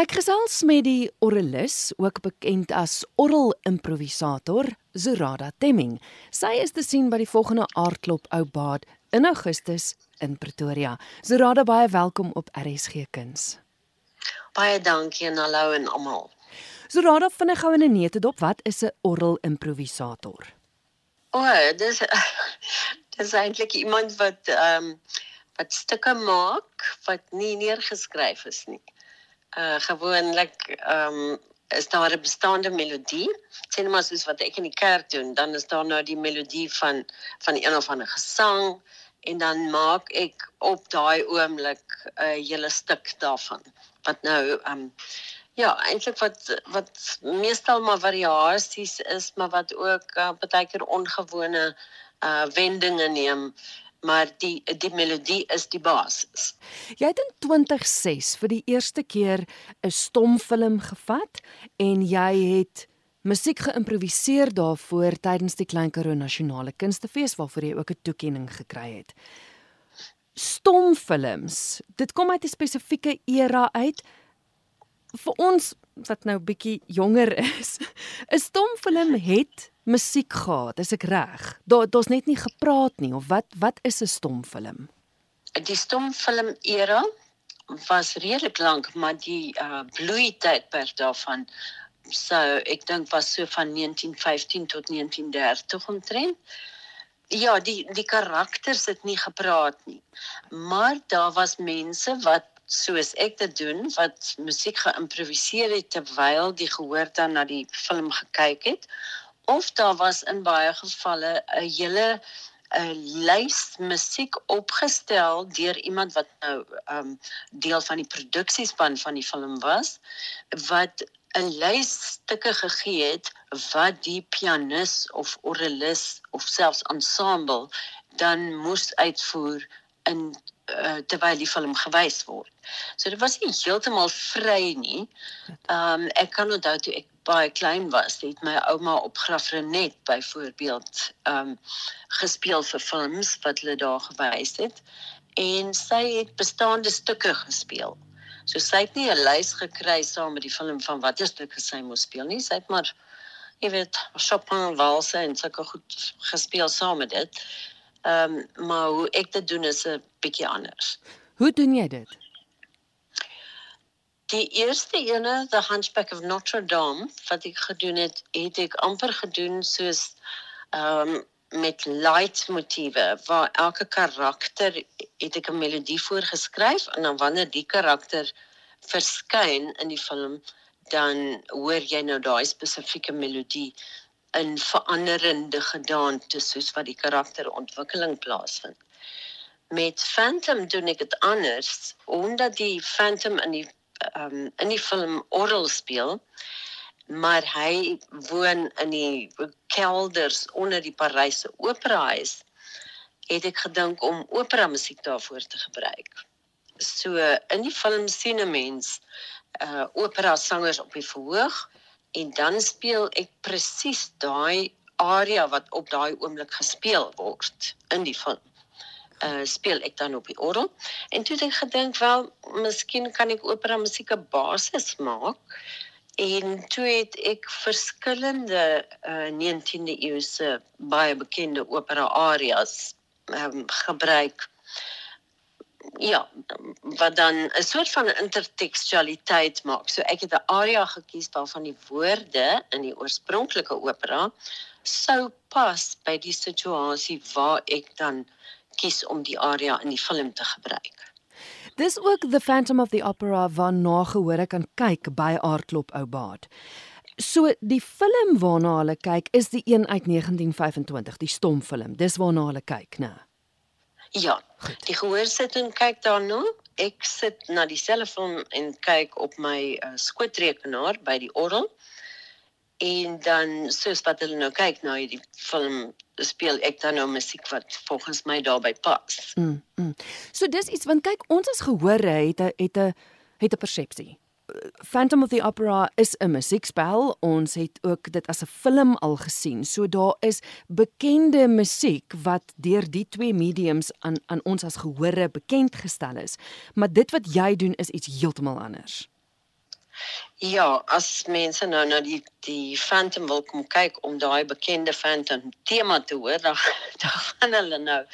Ek gesels met die orrelis, ook bekend as orrel improvisator, Zurada Temming. Sy is te sien by die volgende aardklop ou baad in Augustus in Pretoria. Zurada, baie welkom op RSG Kuns. Baie dankie en hallo aan almal. Zurada, vinnig gou in 'n neutedop, wat is 'n orrel improvisator? O, oh, dis dis eintlik iemand wat ehm um, wat stukke maak wat nie neergeskryf is nie. Uh gewoonlik ehm um, is daar 'n bestaande melodie. Sien maar soos wat ek in die kerk doen, dan is daar nou die melodie van van een of ander gesang en dan maak ek op daai oomblik 'n uh, hele stuk daarvan. Wat nou ehm um, Ja, eintlik wat wat meestal maar variasies is, maar wat ook uh, baie keer ongewone uh wendinge neem, maar die die melodie is die basis. Jy het in 2006 vir die eerste keer 'n stomfilm gevat en jy het musiek geïmproviseer daarvoor tydens die Klein Karoo Nasionale Kunstefees waarvoor jy ook 'n toekenning gekry het. Stomfilms, dit kom uit 'n spesifieke era uit vir ons wat nou bietjie jonger is, 'n stomfilm het musiek gehad, is ek reg? Daar daar's net nie gepraat nie of wat wat is 'n stomfilm? Die stomfilm era was redelik lank, maar die uh bloei tydperk daarvan so ek dink was so van 1915 tot 1930 omtrent. Ja, die die karakters het nie gepraat nie. Maar daar was mense wat soos ek dit doen wat musiek geïmproviseer het terwyl die gehoor dan na die film gekyk het. Of daar was in baie gevalle 'n hele 'n lys musiek opgestel deur iemand wat nou um deel van die produksiespan van die film was wat 'n lys stukke gegee het wat die pianis of orgelis of selfs ensemble dan moes uitvoer in uh, terwyl die film gewys word. So dit was nie heeltemal vry nie. Ehm um, ek kan onthou toe ek baie klein was, het my ouma op Grafrenet byvoorbeeld ehm um, gespeel vir films wat hulle daar gewys het en sy het bestaande stukke gespeel. So sy het nie 'n lys gekry saam met die film van watter stukke sy moes speel nie. Sy het maar jy weet Chopin walse en sulke goed gespeel saam met dit. Ehm um, maar hoe ek dit doen is 'n bietjie anders. Hoe doen jy dit? Die eerste ene, The Hunchback of Notre Dame, wat ek gedoen het, het ek amper gedoen soos ehm um, met light motiewe waar elke karakter het ek 'n melodie voorgeskryf en dan wanneer die karakter verskyn in die film dan hoor jy nou daai spesifieke melodie in veranderende gedaante soos wat die karakterontwikkeling plaasvind. Met Phantom doen ek dit anders omdat die Phantom in die um, in die film oral speel maar hy woon in die kelders onder die Paryse operahuis het ek gedink om opera musiek daarvoor te gebruik. So in die film sien 'n mens uh opera sangers op die verhoog en dan speel ek presies daai aria wat op daai oomblik gespeel word in die film. Uh speel ek dan op die orgel en toe het ek gedink wel miskien kan ek opera musiek 'n basis maak en toe het ek verskillende uh 19de eeuse baie bekende opera arias um, gebruik ja, wat dan 'n soort van intertekstualiteit maak. So ek het 'n aria gekies waarvan die woorde in die oorspronklike opera sou pas by die situasie waar ek dan kies om die aria in die film te gebruik. Dis ook The Phantom of the Opera waarna gehoor kan kyk by Aardklop Ou Baad. So die film waarna hulle kyk is die een uit 1925, die stomfilm. Dis waarna hulle kyk, né? Ja, Goed. die gehoor sit en kyk daarna. Ek sit na die selfoon en kyk op my uh, skootrekenaar by die orgel. En dan soos wat hulle nou kyk na die film, speel ek dan nou musiek wat volgens my daarbey pas. Mm, mm. So dis iets want kyk ons as gehoor het 'n het 'n het 'n persepsie. Phantom of the Opera is 'n musiekspel. Ons het ook dit as 'n film al gesien. So daar is bekende musiek wat deur die twee mediums aan aan ons as gehore bekend gestel is. Maar dit wat jy doen is iets heeltemal anders. Ja, as mense nou na die die Phantom wil kom kyk om daai bekende Phantom tema te hoor, dan dan gaan hulle nou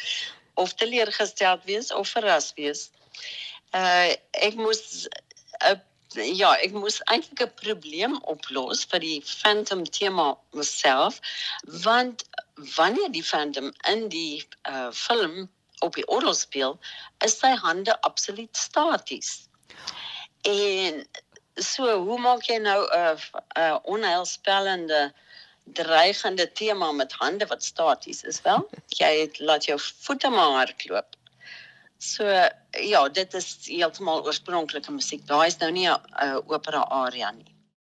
of teleurgesteld wees of verras wees. Uh ek moes 'n uh, ja, ek moes eintlik 'n probleem oplos vir die Phantom tema myself, want wanneer die Phantom in die uh film op die orgel speel, is sy hande absoluut staties. En so, hoe maak jy nou 'n 'n onheilspellende dreigende tema met hande wat staties is wel? Jy laat jou voete maar hardloop. So ja, dit is heeltemal oorspronklike musiek. Daai is nou nie 'n opera aria nie.